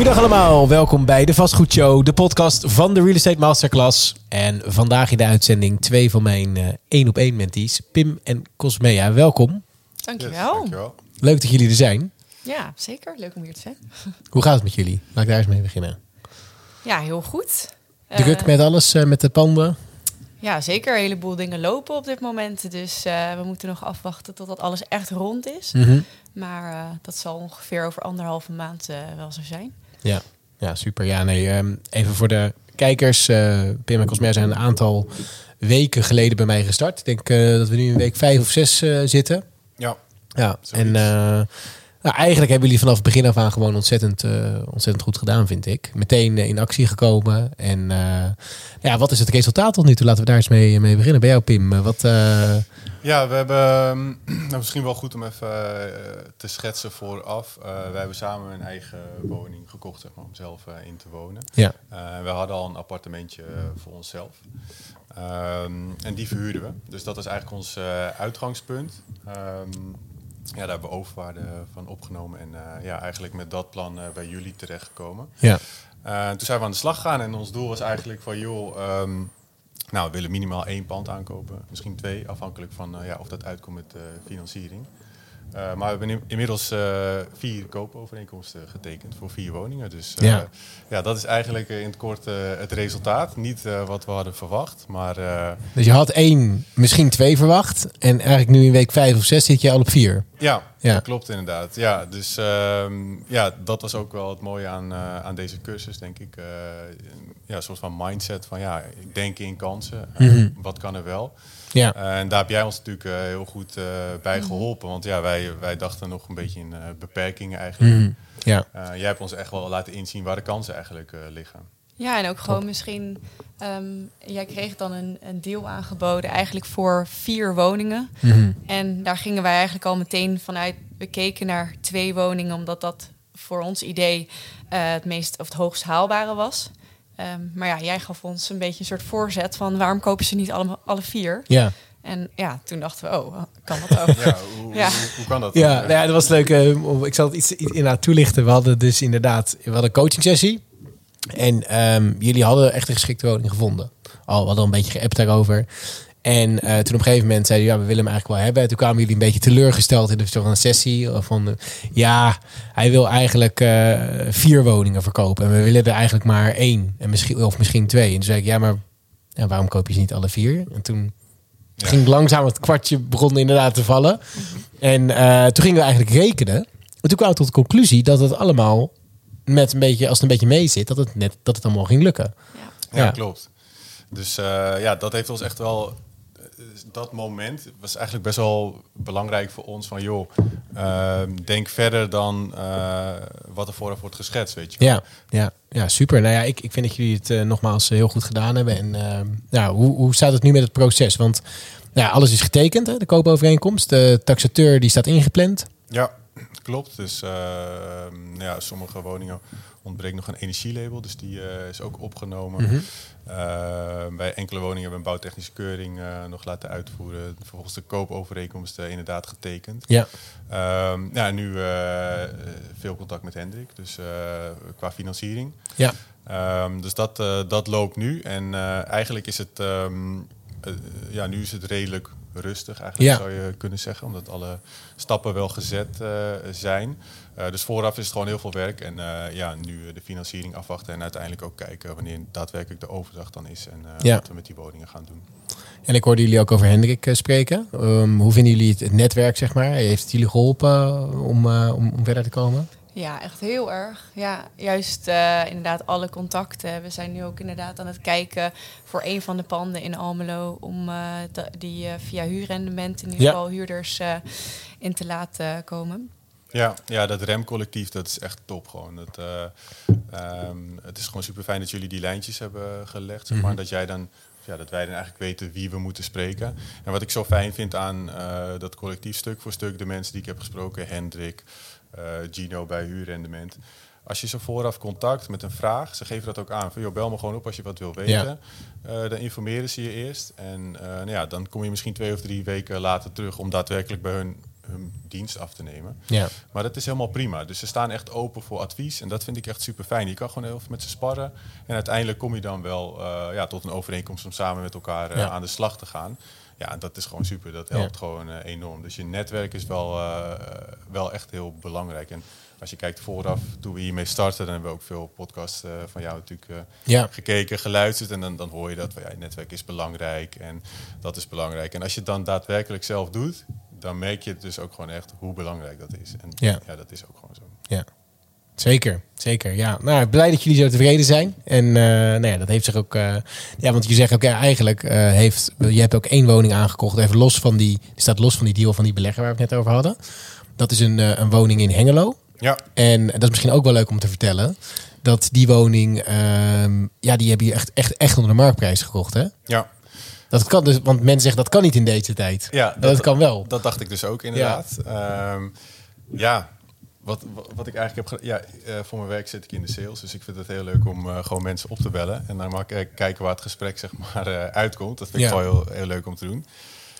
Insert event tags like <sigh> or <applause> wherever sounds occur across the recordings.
Goedendag allemaal, welkom bij de Vastgoedshow, de podcast van de Real Estate Masterclass. En vandaag in de uitzending twee van mijn eh, één op één mentees, Pim en Cosmea. Welkom. Dankjewel. dankjewel. Leuk dat jullie er zijn. Ja, zeker. Leuk om hier te zijn. <laughs> Hoe gaat het met jullie? Laat ik daar eens mee beginnen. Ja, heel goed. Druk Eh, met alles, eh, met de panden. Ja, zeker. Een heleboel dingen lopen op dit moment. Dus eh, we moeten nog afwachten totdat alles echt rond is. Mhm. Maar eh, dat zal ongeveer over anderhalve maand eh, wel zo zijn. Ja. ja, super. Ja, nee, ehm, even voor de kijkers. eh, Pim en Cosmea zijn een aantal weken geleden bij mij gestart. Ik denk eh, dat we nu in week vijf of zes eh, zitten. Ja, Ja, Zoiets. en nou, eigenlijk hebben jullie vanaf het begin af aan gewoon ontzettend, eh, ontzettend goed gedaan, vind ik. Meteen eh, in actie gekomen. En eh, ja, wat is het resultaat tot nu toe? Laten we daar eens mee, mee beginnen. Bij jou, Pim. Wat, ja we hebben ehm, <clears throat> nou, misschien wel goed om even te schetsen vooraf. Wij hebben samen een eigen woning gekocht zeg maar, om zelf in te wonen. ja. We hadden al een appartementje voor onszelf. Ehm, en die verhuurden we. Dus dat is eigenlijk ons uitgangspunt. Ehm, ja, daar hebben we overwaarde van opgenomen. En eh, ja, eigenlijk met dat plan eh, bij jullie terechtgekomen. Ja. Eh, toen zijn we aan de slag gegaan en ons doel was eigenlijk van joh, ehm, nou we willen minimaal één pand aankopen, misschien twee, afhankelijk van ja, of dat uitkomt met financiering. Eh, maar we hebben in- inmiddels eh, vier koopovereenkomsten getekend voor vier woningen. Dus eh, Ja. ja. dat is eigenlijk in het kort het resultaat. Niet wat we hadden verwacht, maar Dus je had één, misschien twee verwacht. En eigenlijk nu in week vijf of zes zit je al op vier. Ja, Ja. dat klopt inderdaad. Ja, dus ehm, ja, dat was ook wel het mooie aan, aan deze cursus, denk ik. Ja, een soort van mindset van ja, ik denk in kansen. Eh, Mhm. Wat kan er wel? Ja. Eh, en daar heb jij ons natuurlijk eh, heel goed eh, bij geholpen. Want ja, wij, wij dachten nog een beetje in eh, beperkingen eigenlijk. Mhm. Ja. Eh, jij hebt ons echt wel laten inzien waar de kansen eigenlijk eh, liggen. Ja, en ook gewoon misschien... ehm, jij kreeg dan een, een deal aangeboden eigenlijk voor vier woningen. Mhm. En daar gingen wij eigenlijk al meteen vanuit... We keken naar twee woningen, omdat dat voor ons idee eh, het meest of het hoogst haalbare was. Ehm, maar ja, jij gaf ons een beetje een soort voorzet van waarom kopen ze niet alle, alle vier? Ja. En ja, toen dachten we, oh, kan dat ook? <laughs> Ja, hoe, <laughs> Ja. Hoe, hoe kan dat? Ja, nou ja, dat was leuk. eh, ik zal het iets, iets inderdaad toelichten. We hadden dus inderdaad we hadden een coaching sessie. En ehm, jullie hadden echt een geschikte woning gevonden. Al, we hadden een beetje geappt daarover. En eh, toen op een gegeven moment zeiden ja, we willen hem eigenlijk wel hebben. En toen kwamen jullie een beetje teleurgesteld in de soort van sessie. Van, ja, hij wil eigenlijk eh, vier woningen verkopen. En we willen er eigenlijk maar één. En misschien, of misschien twee. En toen zei ik, ja, maar ja, waarom koop je ze niet alle vier? En toen Ja. ging langzaam het kwartje begon inderdaad te vallen. En eh, toen gingen we eigenlijk rekenen. En toen kwamen we tot de conclusie dat het allemaal met een beetje, als het een beetje mee zit, dat het net dat het allemaal ging lukken. Ja. Ja, Ja. klopt. Dus eh, ja, dat heeft ons echt wel. Eh, Dat moment was eigenlijk best wel belangrijk voor ons. Van joh, ehm, denk verder dan eh, wat er vooraf wordt geschetst, weet je. Ja, ja, ja super. Nou ja, ik, ik vind dat jullie het eh, nogmaals heel goed gedaan hebben. En ja, hoe, hoe staat het nu met het proces? Want ja, alles is getekend, hè, de koopovereenkomst. De taxateur die staat ingepland. Ja, klopt. Dus ehm, nou ja, sommige woningen ontbreekt nog een energielabel, dus die eh, is ook opgenomen. Mhm. Ehm, bij enkele woningen hebben we een bouwtechnische keuring eh, nog laten uitvoeren. Vervolgens de koopovereenkomst eh, inderdaad getekend. Ja, ja, en nu eh, veel contact met Hendrik, dus eh, qua financiering. ja, Ehm, dus dat, eh, dat loopt nu. En eh, eigenlijk is het, ehm, eh, ja, nu is het redelijk rustig, eigenlijk Ja. zou je kunnen zeggen, omdat alle stappen wel gezet eh, zijn. Eh, dus vooraf is het gewoon heel veel werk. En eh, ja, nu de financiering afwachten en uiteindelijk ook kijken wanneer daadwerkelijk de overdracht dan is en Ja. wat we met die woningen gaan doen. en ik hoorde jullie ook over Hendrik spreken. Ehm, hoe vinden jullie het, netwerk, zeg maar? Heeft het jullie geholpen om, om, om verder te komen? Ja, echt heel erg. Ja, juist eh, inderdaad alle contacten. We zijn nu ook inderdaad aan het kijken voor een van de panden in Almelo... om eh, die eh, via huurrendement in ieder Ja. geval huurders eh, in te laten komen. Ja, ja, dat remcollectief, dat is echt top gewoon. Dat, eh, ehm, het is gewoon super fijn dat jullie die lijntjes hebben gelegd. Zeg maar. Mhm. Dat jij dan, ja, dat wij dan eigenlijk weten wie we moeten spreken. En wat ik zo fijn vind aan eh, dat collectief stuk voor stuk, de mensen die ik heb gesproken, Hendrik, Gino bij huurrendement. Als je ze vooraf contact met een vraag, ze geven dat ook aan. Van, joh, bel me gewoon op als je wat wil weten. Eh, dan informeren ze je eerst. En eh, nou ja, dan kom je misschien twee of drie weken later terug om daadwerkelijk bij hun hun dienst af te nemen. Ja. Maar dat is helemaal prima. Dus ze staan echt open voor advies. En dat vind ik echt super fijn. Je kan gewoon heel veel met ze sparren. En uiteindelijk kom je dan wel eh, ja, tot een overeenkomst om samen met elkaar eh, Ja. aan de slag te gaan. Ja, dat is gewoon super. Dat Ja. helpt gewoon eh, enorm. Dus je netwerk is wel, eh, wel echt heel belangrijk. En als je kijkt vooraf, toen we hiermee starten, dan hebben we ook veel podcasts eh, van jou natuurlijk Ja. gekeken, geluisterd. En dan, dan hoor je dat van ja, je netwerk is belangrijk en dat is belangrijk. En als je het dan daadwerkelijk zelf doet, dan merk je dus ook gewoon echt hoe belangrijk dat is. En Ja. ja, dat is ook gewoon zo. Ja, zeker. Zeker, ja. Nou, blij dat jullie zo tevreden zijn. En eh nou ja, dat heeft zich ook... eh, ja, want je zegt ook, eigenlijk eh, heeft... Je hebt ook één woning aangekocht, even los van die... Die staat los van die deal van die belegger waar we het net over hadden. Dat is een, een woning in Hengelo. Ja, En dat is misschien ook wel leuk om te vertellen. Dat die woning, ehm, ja, die hebben je echt, echt, echt onder de marktprijs gekocht, hè? ja. Dat kan dus, want mensen zeggen dat kan niet in deze tijd. ja dat, kan wel. Dat dacht ik dus ook inderdaad. Ja, ja wat, wat, ik eigenlijk heb. Ja, eh, voor mijn werk zit ik in de sales. Dus ik vind het heel leuk om eh, gewoon mensen op te bellen. En dan mag ik eh, kijken waar het gesprek zeg maar uitkomt. Dat vind ik Ja. gewoon heel, heel leuk om te doen.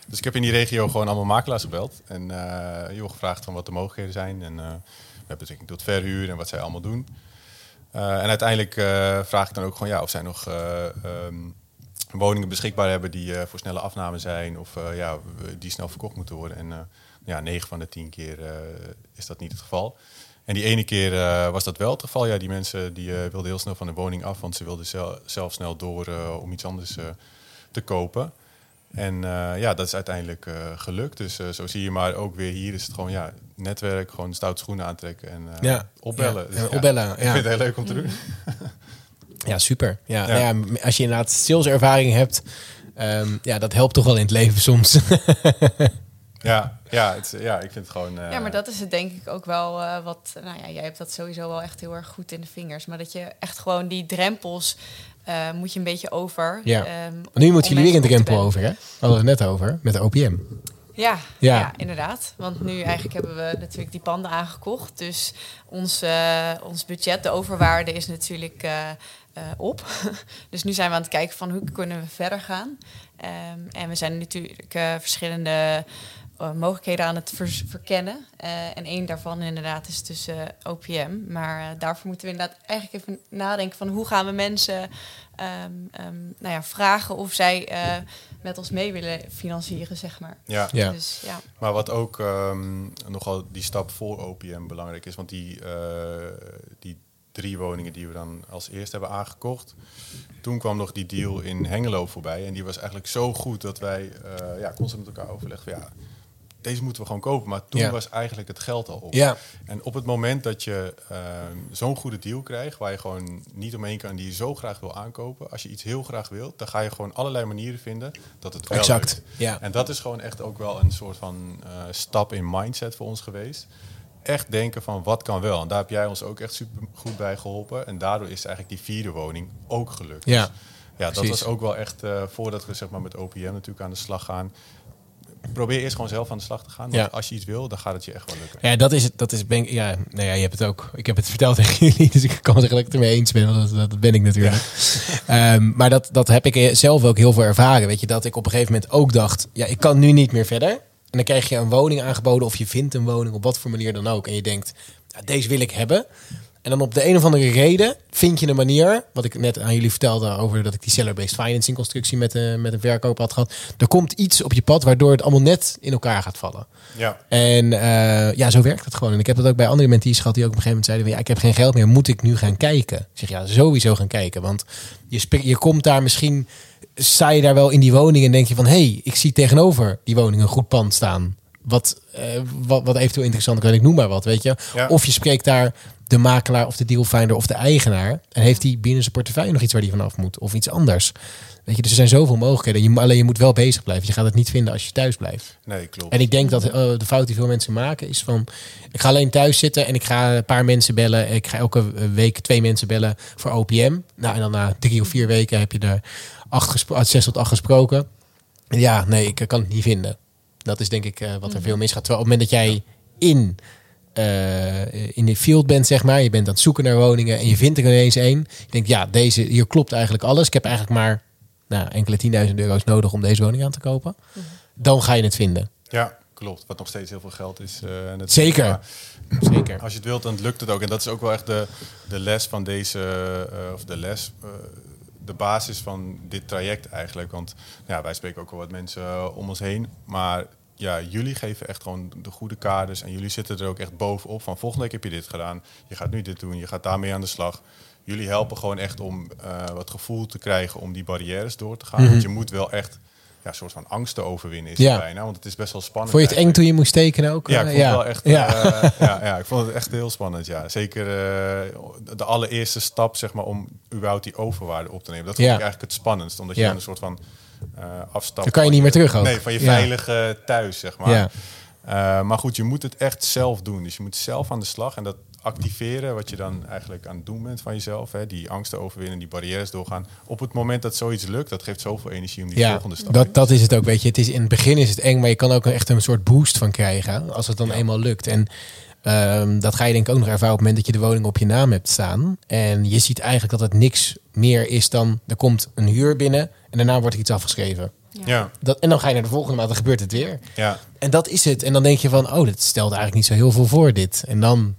Dus ik heb in die regio gewoon allemaal makelaars gebeld. En joh, gevraagd van wat de mogelijkheden zijn. En met betrekking tot verhuur en wat zij allemaal doen. En uiteindelijk vraag ik dan ook gewoon ja, of zij nog eh, ehm, woningen beschikbaar hebben die voor snelle afname zijn of ja, die snel verkocht moeten worden. En ja, 9 van de 10 keer eh, is dat niet het geval. En die ene keer eh, was dat wel het geval. Ja, die mensen die eh, wilden heel snel van de woning af, want ze wilden zel- zelf snel door eh, om iets anders eh, te kopen. En eh, ja, dat is uiteindelijk eh, gelukt. Dus eh, zo zie je maar ook weer hier is het gewoon ja, netwerk, gewoon stoute schoenen aantrekken en eh, Ja. opbellen. Ja, en opbellen, Ik ja. vind het heel leuk om te doen. <laughs> Ja, super. Ja, Ja. Nou ja, als je inderdaad saleservaring hebt, ehm, ja, dat helpt toch wel in het leven soms. <laughs> Ja, ja, het, ja, ik vind het gewoon... eh, Ja, maar dat is het denk ik ook wel eh, wat... Nou ja, jij hebt dat sowieso wel echt heel erg goed in de vingers. Maar dat je echt gewoon die drempels eh, moet je een beetje over. Ja. ehm, nu moeten jullie weer een drempel over, hè? We hadden het net over, met de OPM. Ja, Ja. ja. inderdaad. Want nu eigenlijk hebben we natuurlijk die panden aangekocht. Dus ons, eh, ons budget, de overwaarde is natuurlijk eh, eh, op. <laughs> dus nu zijn we aan het kijken van hoe kunnen we verder gaan. Ehm, en we zijn natuurlijk eh, verschillende eh, mogelijkheden aan het verkennen. Eh, en één daarvan inderdaad is dus eh, OPM. Maar daarvoor moeten we inderdaad eigenlijk even nadenken van hoe gaan we mensen ehm, ehm, nou ja, vragen of zij eh, met ons mee willen financieren, zeg maar. ja. Ja. Dus ja. Maar wat ook ehm, nogal die stap voor OPM belangrijk is, want die, eh, die drie woningen die we dan als eerste hebben aangekocht, toen kwam nog die deal in Hengelo voorbij en die was eigenlijk zo goed dat wij eh, ja, constant met elkaar overlegden ja, deze moeten we gewoon kopen. Maar toen Ja. was eigenlijk het geld al op. Ja. En op het moment dat je ehm, zo'n goede deal krijgt, waar je gewoon niet omheen kan, die je zo graag wil aankopen, als je iets heel graag wilt, dan ga je gewoon allerlei manieren vinden dat het wel Exact, lukt. ja. En dat is gewoon echt ook wel een soort van eh, stap in mindset voor ons geweest. Echt denken van wat kan wel. En daar heb jij ons ook echt super goed bij geholpen. En daardoor is eigenlijk die vierde woning ook gelukt. Ja, Dus ja, dat precies. was ook wel echt eh, voordat we zeg maar, met OPM natuurlijk aan de slag gaan. Probeer eerst gewoon zelf aan de slag te gaan. Want Ja. als je iets wil, dan gaat het je echt wel lukken. Ja, dat is het. Dat is, ben ja, nou ja, je hebt het ook. Ik heb het verteld <laughs> tegen jullie, dus ik kan zeggen dat ik het ermee eens ben. Want dat, dat ben ik natuurlijk. <laughs> Ehm, maar dat, dat heb ik zelf ook heel veel ervaren. Weet je, dat ik op een gegeven moment ook dacht: ja, ik kan nu niet meer verder. En dan krijg je een woning aangeboden, of je vindt een woning op wat voor manier dan ook. En je denkt: ja, deze wil ik hebben. En dan op de een of andere reden vind je een manier, wat ik net aan jullie vertelde over dat ik die seller-based financing constructie met, eh, met een verkoper had gehad. Er komt iets op je pad waardoor het allemaal net in elkaar gaat vallen. Ja. En eh, ja, zo werkt het gewoon. En ik heb dat ook bij andere mentees gehad die ook op een gegeven moment zeiden: ja, ik heb geen geld meer, moet ik nu gaan kijken? Ik zeg ja, sowieso gaan kijken. Want je, je komt daar misschien, sta je daar wel in die woning en denk je van: hé, hey, ik zie tegenover die woning een goed pand staan. Wat, eh, wat, wat eventueel interessant kan, ik noem maar wat, weet je. Ja. Of je spreekt daar de makelaar of de dealfinder of de eigenaar. En heeft hij binnen zijn portefeuille nog iets waar hij vanaf moet? Of iets anders? Weet je, dus er zijn zoveel mogelijkheden. Je, alleen je moet wel bezig blijven. Je gaat het niet vinden als je thuis blijft. Nee, klopt. En ik denk dat eh, de fout die veel mensen maken is van... ik ga alleen thuis zitten en ik ga een paar mensen bellen. Ik ga elke week twee mensen bellen voor OPM. Nou, en dan na drie of vier weken heb je er acht uit zes tot acht gesproken. Ja, nee, ik kan het niet vinden. Dat is denk ik eh, wat er veel misgaat. Terwijl op het moment dat jij in, eh, in de field bent, zeg maar... je bent aan het zoeken naar woningen en je vindt er ineens één. Je denkt, ja, deze, hier klopt eigenlijk alles. Ik heb eigenlijk maar nou, enkele tienduizend euro's nodig om deze woning aan te kopen. Dan ga je het vinden. Ja, Klopt, wat nog steeds heel veel geld is. eh. Zeker. Maar Zeker. Als je het wilt, dan lukt het ook. En dat is ook wel echt de, de les van deze, eh, of de les, eh, de basis van dit traject eigenlijk. Want ja, wij spreken ook wel wat mensen eh, om ons heen. Maar ja, jullie geven echt gewoon de goede kaders. En jullie zitten er ook echt bovenop van volgende week heb je dit gedaan. Je gaat nu dit doen, je gaat daarmee aan de slag. Jullie helpen gewoon echt om eh, wat gevoel te krijgen om die barrières door te gaan. Want je moet wel echt ja, een soort van angst te overwinnen is. Ja. bijna. Want het is best wel spannend. Vond je het eng toen je moest tekenen ook? Ja, ik Eh, vond het wel echt. Ja. eh, <laughs> ja, ja, ik vond het echt heel spannend. Ja, zeker eh, de allereerste stap, zeg maar, om überhaupt die overwaarde op te nemen. Dat vond Ja. ik eigenlijk het spannendst, omdat Ja. je dan een soort van afstap. Dan kan je niet meer terug ook. Nee, van je Ja. veilige thuis, zeg maar. Ja. Maar goed, je moet het echt zelf doen. Dus je moet zelf aan de slag en dat activeren, wat je dan eigenlijk aan het doen bent van jezelf. Hè, die angsten overwinnen, die barrières doorgaan. Op het moment dat zoiets lukt, dat geeft zoveel energie om die Ja, volgende stap dat, dat is het ook. Weet je, het is, in het begin is het eng, maar je kan ook echt een soort boost van krijgen als het dan eenmaal lukt. En ehm, dat ga je denk ik ook nog ervaren op het moment dat je de woning op je naam hebt staan. En je ziet eigenlijk dat het niks meer is dan er komt een huur binnen en daarna wordt er iets afgeschreven. Ja, Dat, en dan ga je naar de volgende maand, dan gebeurt het weer. ja. En dat is het. En dan denk je van, oh, dat stelt eigenlijk niet zo heel veel voor dit. En dan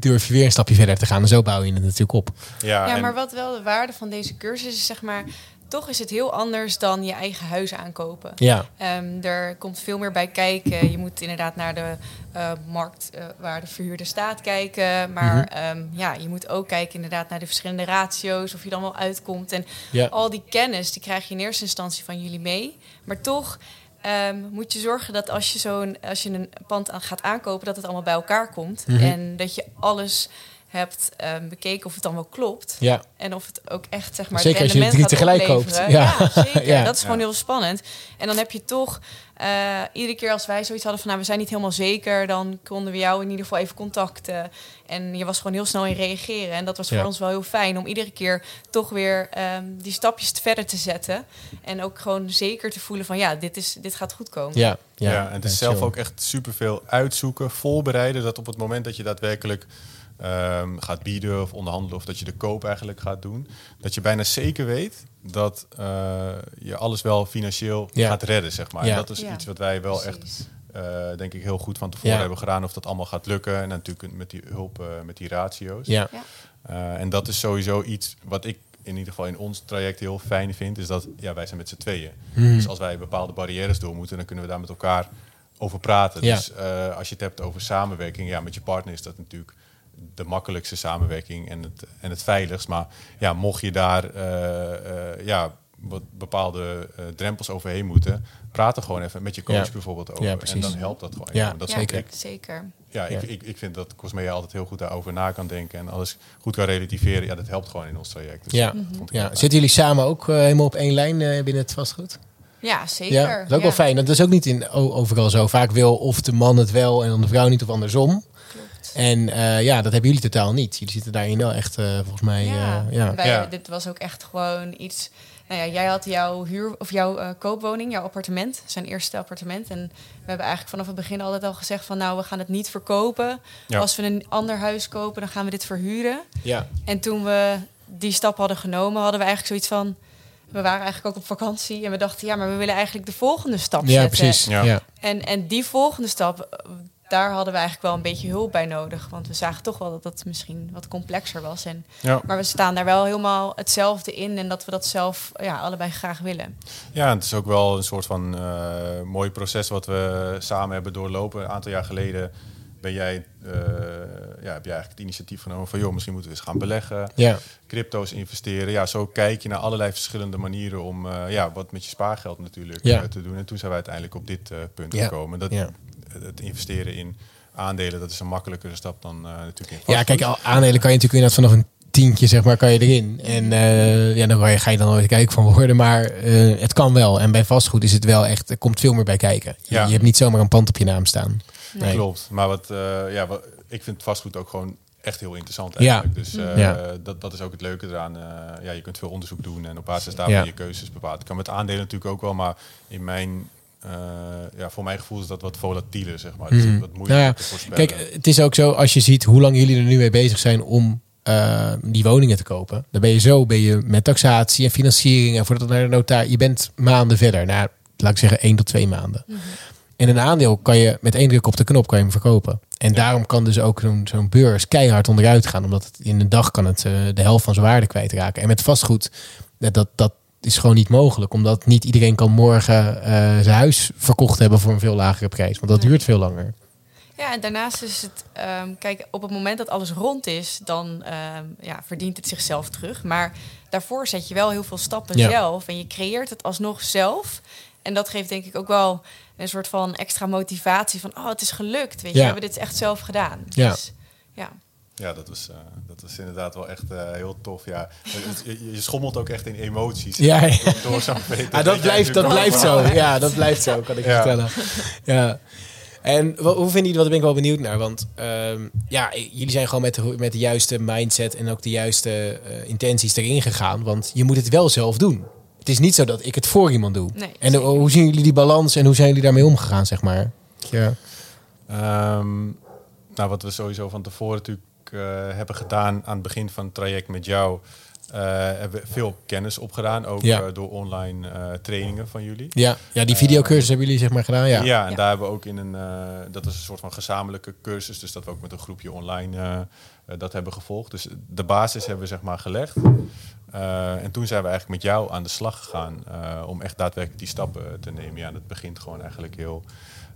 durf je weer een stapje verder te gaan. En zo bouw je het natuurlijk op. ja, Ja, en- maar wat wel de waarde van deze cursus is, zeg maar, toch is het heel anders dan je eigen huis aankopen. Ja, Ehm, er komt veel meer bij kijken. Je moet inderdaad naar de eh, markt eh, waar de verhuurder staat kijken. Maar Mhm. ehm, ja, je moet ook kijken inderdaad naar de verschillende ratio's, of je dan wel uitkomt. En ja. al die kennis, die krijg je in eerste instantie van jullie mee. Maar toch ehm, moet je zorgen dat als je zo'n als je een pand aan, gaat aankopen, dat het allemaal bij elkaar komt. Mhm. En dat je alles hebt ehm, bekeken of het dan wel klopt. ja. En of het ook echt, zeg maar, Zeker het als je drie gaat tegelijk opleveren. koopt. Ja. Ja, <laughs> zeker. Ja. Dat is gewoon Ja. heel spannend. En dan heb je toch, eh, iedere keer als wij zoiets hadden van, nou, we zijn niet helemaal zeker, dan konden we jou in ieder geval even contacten. En je was gewoon heel snel in reageren. En dat was voor Ja. ons wel heel fijn om iedere keer toch weer ehm, die stapjes verder te zetten. En ook gewoon zeker te voelen van, ja, dit, is, dit gaat goed komen. Ja, Ja, ja. en het is zelf ook echt superveel uitzoeken, voorbereiden. Dat op het moment dat je daadwerkelijk ehm, gaat bieden of onderhandelen... of dat je de koop eigenlijk gaat doen... dat je bijna zeker weet dat eh, je alles wel financieel Ja. gaat redden, zeg maar. Ja. En dat is Ja, iets wat wij wel precies. echt, eh, denk ik, heel goed van tevoren Ja. hebben gedaan... of dat allemaal gaat lukken. En natuurlijk met die hulp, eh, met die ratio's. Ja, Eh, en dat is sowieso iets wat ik in ieder geval in ons traject heel fijn vind, is dat ja, wij zijn met z'n tweeën. Hmm. Dus als wij bepaalde barrières door moeten, dan kunnen we daar met elkaar over praten. Ja. Dus eh, als je het hebt over samenwerking, ja, met je partner is dat natuurlijk de makkelijkste samenwerking en het, en het veiligst. Maar ja, mocht je daar eh, eh, ja, wat bepaalde eh, drempels overheen moeten, praat er gewoon even met je coach Ja. bijvoorbeeld over. Ja, en dan helpt dat gewoon. Ja, dat Ja, zeker. ik- zeker. ja, Ja. Ik, ik, ik vind dat Cosmea altijd heel goed daarover na kan denken en alles goed kan relativeren. Ja, dat helpt gewoon in ons traject. Dus ja. heel ja. Zitten jullie samen ook helemaal op één lijn eh, binnen het vastgoed? Ja, zeker. Ja, dat is ook wel fijn. Dat is ook niet in, overal zo. Vaak wil of de man het wel en dan de vrouw niet of andersom. Klopt. En eh, ja, dat hebben jullie totaal niet. Jullie zitten daarin wel echt, eh, volgens mij... Ja, eh, ja. Wij, Ja. dit was ook echt gewoon iets. Nou ja, jij had jouw huur of jouw eh, koopwoning, jouw appartement, zijn eerste appartement. En we hebben eigenlijk vanaf het begin altijd al gezegd van nou, we gaan het niet verkopen. Ja. Als we een ander huis kopen, dan gaan we dit verhuren. Ja. En toen we die stap hadden genomen, hadden we eigenlijk zoiets van. We waren eigenlijk ook op vakantie en we dachten, ja, maar we willen eigenlijk de volgende stap ja, zetten. precies. Ja. Ja. En, en die volgende stap, daar hadden we eigenlijk wel een beetje hulp bij nodig. Want we zagen toch wel dat dat misschien wat complexer was. En, Ja. maar we staan daar wel helemaal hetzelfde in. En dat we dat zelf ja, allebei graag willen. ja, het is ook wel een soort van eh, mooi proces wat we samen hebben doorlopen. Een aantal jaar geleden ben jij, eh, ja, heb jij eigenlijk het initiatief genomen van joh, misschien moeten we eens gaan beleggen. Ja. crypto's investeren. Ja, zo kijk je naar allerlei verschillende manieren om eh, ja, wat met je spaargeld natuurlijk Ja. eh, te doen. En toen zijn we uiteindelijk op dit eh, punt Ja. gekomen. Dat Ja. Het investeren in aandelen, dat is een makkelijkere stap dan eh, natuurlijk in Ja, kijk, al- aandelen kan je natuurlijk inderdaad vanaf een tientje, zeg maar, kan je erin. En eh, ja, dan ga je, ga je dan nooit kijken van worden. Maar eh, het kan wel. En bij vastgoed is het wel echt, er komt veel meer bij kijken. Je, Ja. je hebt niet zomaar een pand op je naam staan. Nee. Klopt. Maar wat, eh, ja, wat, ik vind vastgoed ook gewoon echt heel interessant Ja. eigenlijk. Dus eh, Ja. dat, dat is ook het leuke eraan. Eh, ja, je kunt veel onderzoek doen en op basis daarvan Ja. je keuzes bepalen. Het kan met aandelen natuurlijk ook wel, maar in mijn, eh, ja, voor mijn gevoel is dat wat volatieler, zeg maar. Dus Mhm. wat moeilijker Nou ja, te voorspellen. Kijk, het is ook zo, als je ziet hoe lang jullie er nu mee bezig zijn om eh, die woningen te kopen. Dan ben je zo, ben je met taxatie en financiering en voordat het naar de notaar. Je bent maanden verder. Nou, laat ik zeggen één tot twee maanden. En een aandeel kan je met één druk op de knop kan je hem verkopen. En daarom kan dus ook zo'n zo'n beurs keihard onderuit gaan. Omdat het in een dag kan het eh, de helft van zijn waarde kwijtraken. En met vastgoed, dat, dat, dat is gewoon niet mogelijk. Omdat niet iedereen kan morgen eh, zijn huis verkocht hebben voor een veel lagere prijs. Want dat duurt veel langer. Ja, en daarnaast is het, ehm, kijk, op het moment dat alles rond is, dan ehm, ja, verdient het zichzelf terug. Maar daarvoor zet je wel heel veel stappen Ja. zelf en je creëert het alsnog zelf. En dat geeft denk ik ook wel een soort van extra motivatie van, oh, het is gelukt, weet je, we hebben dit echt zelf gedaan. Ja. Dus, ja. Ja, dat was, eh, dat was inderdaad wel echt eh, heel tof. Ja. Je, je schommelt ook echt in emoties. Ja, ja. Door, door zo'n veter. Ah, dat, blijft, dat blijft zo. Ja, dat blijft zo, kan ik Ja. vertellen. Ja. En hoe vinden jullie dat? Daar ben ik wel benieuwd naar. Want ehm, ja, jullie zijn gewoon met de, met de juiste mindset en ook de juiste eh, intenties erin gegaan. Want je moet het wel zelf doen. Het is niet zo dat ik het voor iemand doe. Nee, en de- hoe zien jullie die balans en hoe zijn jullie daarmee omgegaan, zeg maar? Ja. Ehm, nou, wat we sowieso van tevoren natuurlijk eh, hebben gedaan aan het begin van het traject met jou, eh, hebben we veel kennis opgedaan, ook Ja. eh, door online eh, trainingen van jullie. Ja, ja, die videocursus hebben jullie zeg maar gedaan. Ja. Ja, en Ja. daar hebben we ook in een, eh, dat is een soort van gezamenlijke cursus, dus dat we ook met een groepje online dat hebben gevolgd. Dus de basis hebben we zeg maar gelegd. Eh, en toen zijn we eigenlijk met jou aan de slag gegaan eh, om echt daadwerkelijk die stappen te nemen. Ja, dat begint gewoon eigenlijk heel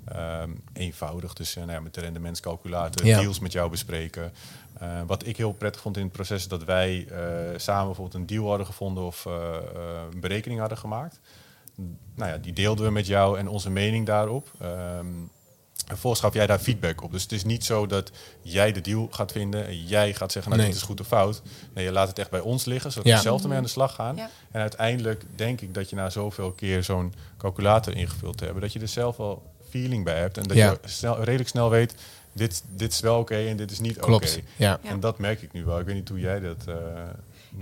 ehm, eenvoudig. Dus eh, nou ja, met de rendementscalculator, Ja. deals met jou bespreken. Eh, wat ik heel prettig vond in het proces is dat wij eh, samen bijvoorbeeld een deal hadden gevonden of eh, eh, een berekening hadden gemaakt. Nou ja, die deelden we met jou en onze mening daarop. Ehm, en vervolgens gaf jij daar feedback op. Dus het is niet zo dat jij de deal gaat vinden en jij gaat zeggen, nou Nee. dit is goed of fout. Nee, je laat het echt bij ons liggen, zodat Ja. we zelf ermee aan de slag gaan. Ja. En uiteindelijk denk ik dat je na zoveel keer zo'n calculator ingevuld te hebben, dat je er zelf wel feeling bij hebt. En dat Ja. je snel, redelijk snel weet, dit, dit is wel oké en dit is niet oké. Klopt. Ja. Ja. En dat merk ik nu wel. Ik weet niet hoe jij dat... eh,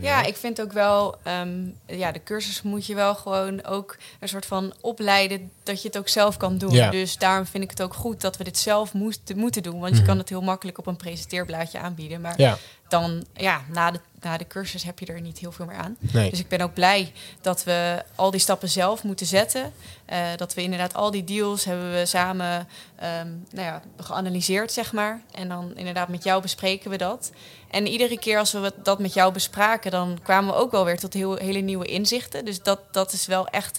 Ja, ik vind ook wel, ehm, ja, de cursus moet je wel gewoon ook een soort van opleiden dat je het ook zelf kan doen. Ja. Dus daarom vind ik het ook goed dat we dit zelf moesten, moeten doen. Want Mhm. je kan het heel makkelijk op een presenteerblaadje aanbieden. Maar ja, dan, ja, na de, na de cursus heb je er niet heel veel meer aan. nee. Dus ik ben ook blij dat we al die stappen zelf moeten zetten. Eh, dat we inderdaad al die deals hebben we samen ehm, nou ja, geanalyseerd, zeg maar. En dan inderdaad met jou bespreken we dat. En iedere keer als we dat met jou bespraken, dan kwamen we ook wel weer tot heel, hele nieuwe inzichten. Dus dat, dat is wel echt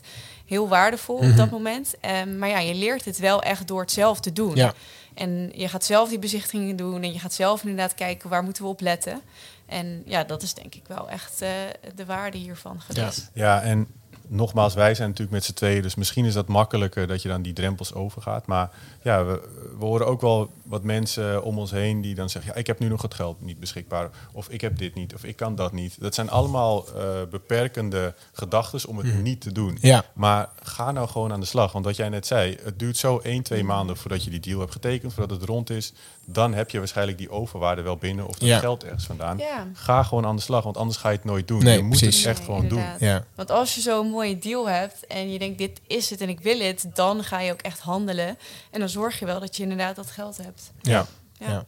heel waardevol Mhm. op dat moment. Ehm, maar ja, je leert het wel echt door het zelf te doen. Ja. En je gaat zelf die bezichtigingen doen en je gaat zelf inderdaad kijken waar moeten we op letten. En ja, dat is denk ik wel echt eh, de waarde hiervan geweest. Ja, en nogmaals, wij zijn natuurlijk met z'n tweeën, dus misschien is dat makkelijker dat je dan die drempels overgaat. Maar ja, we, we horen ook wel wat mensen om ons heen die dan zeggen, ja, ik heb nu nog het geld niet beschikbaar, of ik heb dit niet, of ik kan dat niet. Dat zijn allemaal eh, beperkende gedachten om het niet te doen. Ja. Maar ga nou gewoon aan de slag. Want wat jij net zei, het duurt zo 1, 2 maanden voordat je die deal hebt getekend, voordat het rond is. Dan heb je waarschijnlijk die overwaarde wel binnen of dat Ja. geld ergens vandaan. Ja. Ga gewoon aan de slag, want anders ga je het nooit doen. Nee, je moet precies. het echt Nee, gewoon doen. Ja. Want als je zo'n mooie deal hebt en je denkt dit is het en ik wil het, dan ga je ook echt handelen. En dan zorg je wel dat je inderdaad dat geld hebt. Ja. Ja. Ja.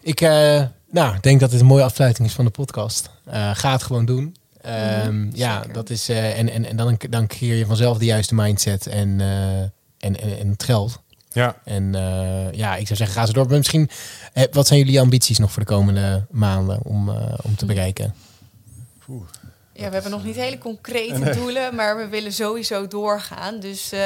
Ik eh, nou, denk dat dit een mooie afsluiting is van de podcast. Eh, ga het gewoon doen. Ehm, ja, zeker. dat is. eh, en en, en dan, dan creëer je vanzelf de juiste mindset en, eh, en, en, en het geld. Ja. En eh, ja, ik zou zeggen, ga ze door. Maar misschien, eh, wat zijn jullie ambities nog voor de komende maanden om, eh, om te bereiken? Oeh. Ja, we hebben nog niet hele concrete doelen, maar we willen sowieso doorgaan. Dus eh,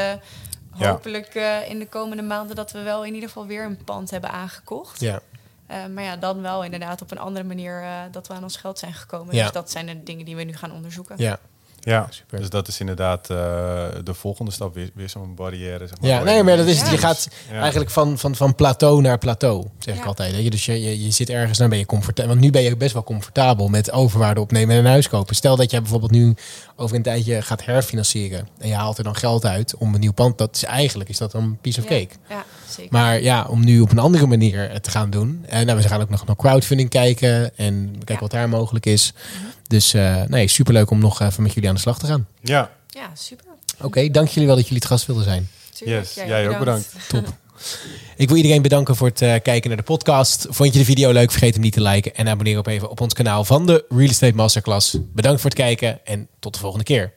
Ja. hopelijk eh, in de komende maanden dat we wel in ieder geval weer een pand hebben aangekocht. Ja, Eh, maar ja, dan wel inderdaad op een andere manier eh, dat we aan ons geld zijn gekomen. Ja. Dus dat zijn de dingen die we nu gaan onderzoeken. ja. Ja, Super. dus dat is inderdaad eh, de volgende stap, weer, weer zo'n barrière. Zeg maar, Ja, nee, maar dat is het. Je gaat Ja. eigenlijk van, van, van plateau naar plateau, zeg ik altijd. Weet je? Dus je, je, je zit ergens, dan ben je comfortabel. Want nu ben je best wel comfortabel met overwaarde opnemen en een huis kopen. Stel dat jij bijvoorbeeld nu over een tijdje gaat herfinancieren. En je haalt er dan geld uit om een nieuw pand. Dat is eigenlijk is dat dan een piece of Ja. cake. Ja, zeker. Maar ja, om nu op een andere manier het te gaan doen. En nou, we gaan ook nog naar crowdfunding kijken. En kijken Ja. wat daar mogelijk is. Dus eh, nee, superleuk om nog even met jullie aan de slag te gaan. Ja, Ja, super. Oké, dank jullie wel dat jullie het gast wilden zijn. Tuurlijk. Yes, jij ook bedankt. Top. Ik wil iedereen bedanken voor het eh, kijken naar de podcast. Vond je de video leuk? Vergeet hem niet te liken en abonneer op even op ons kanaal van de Real Estate Masterclass. Bedankt voor het kijken en tot de volgende keer.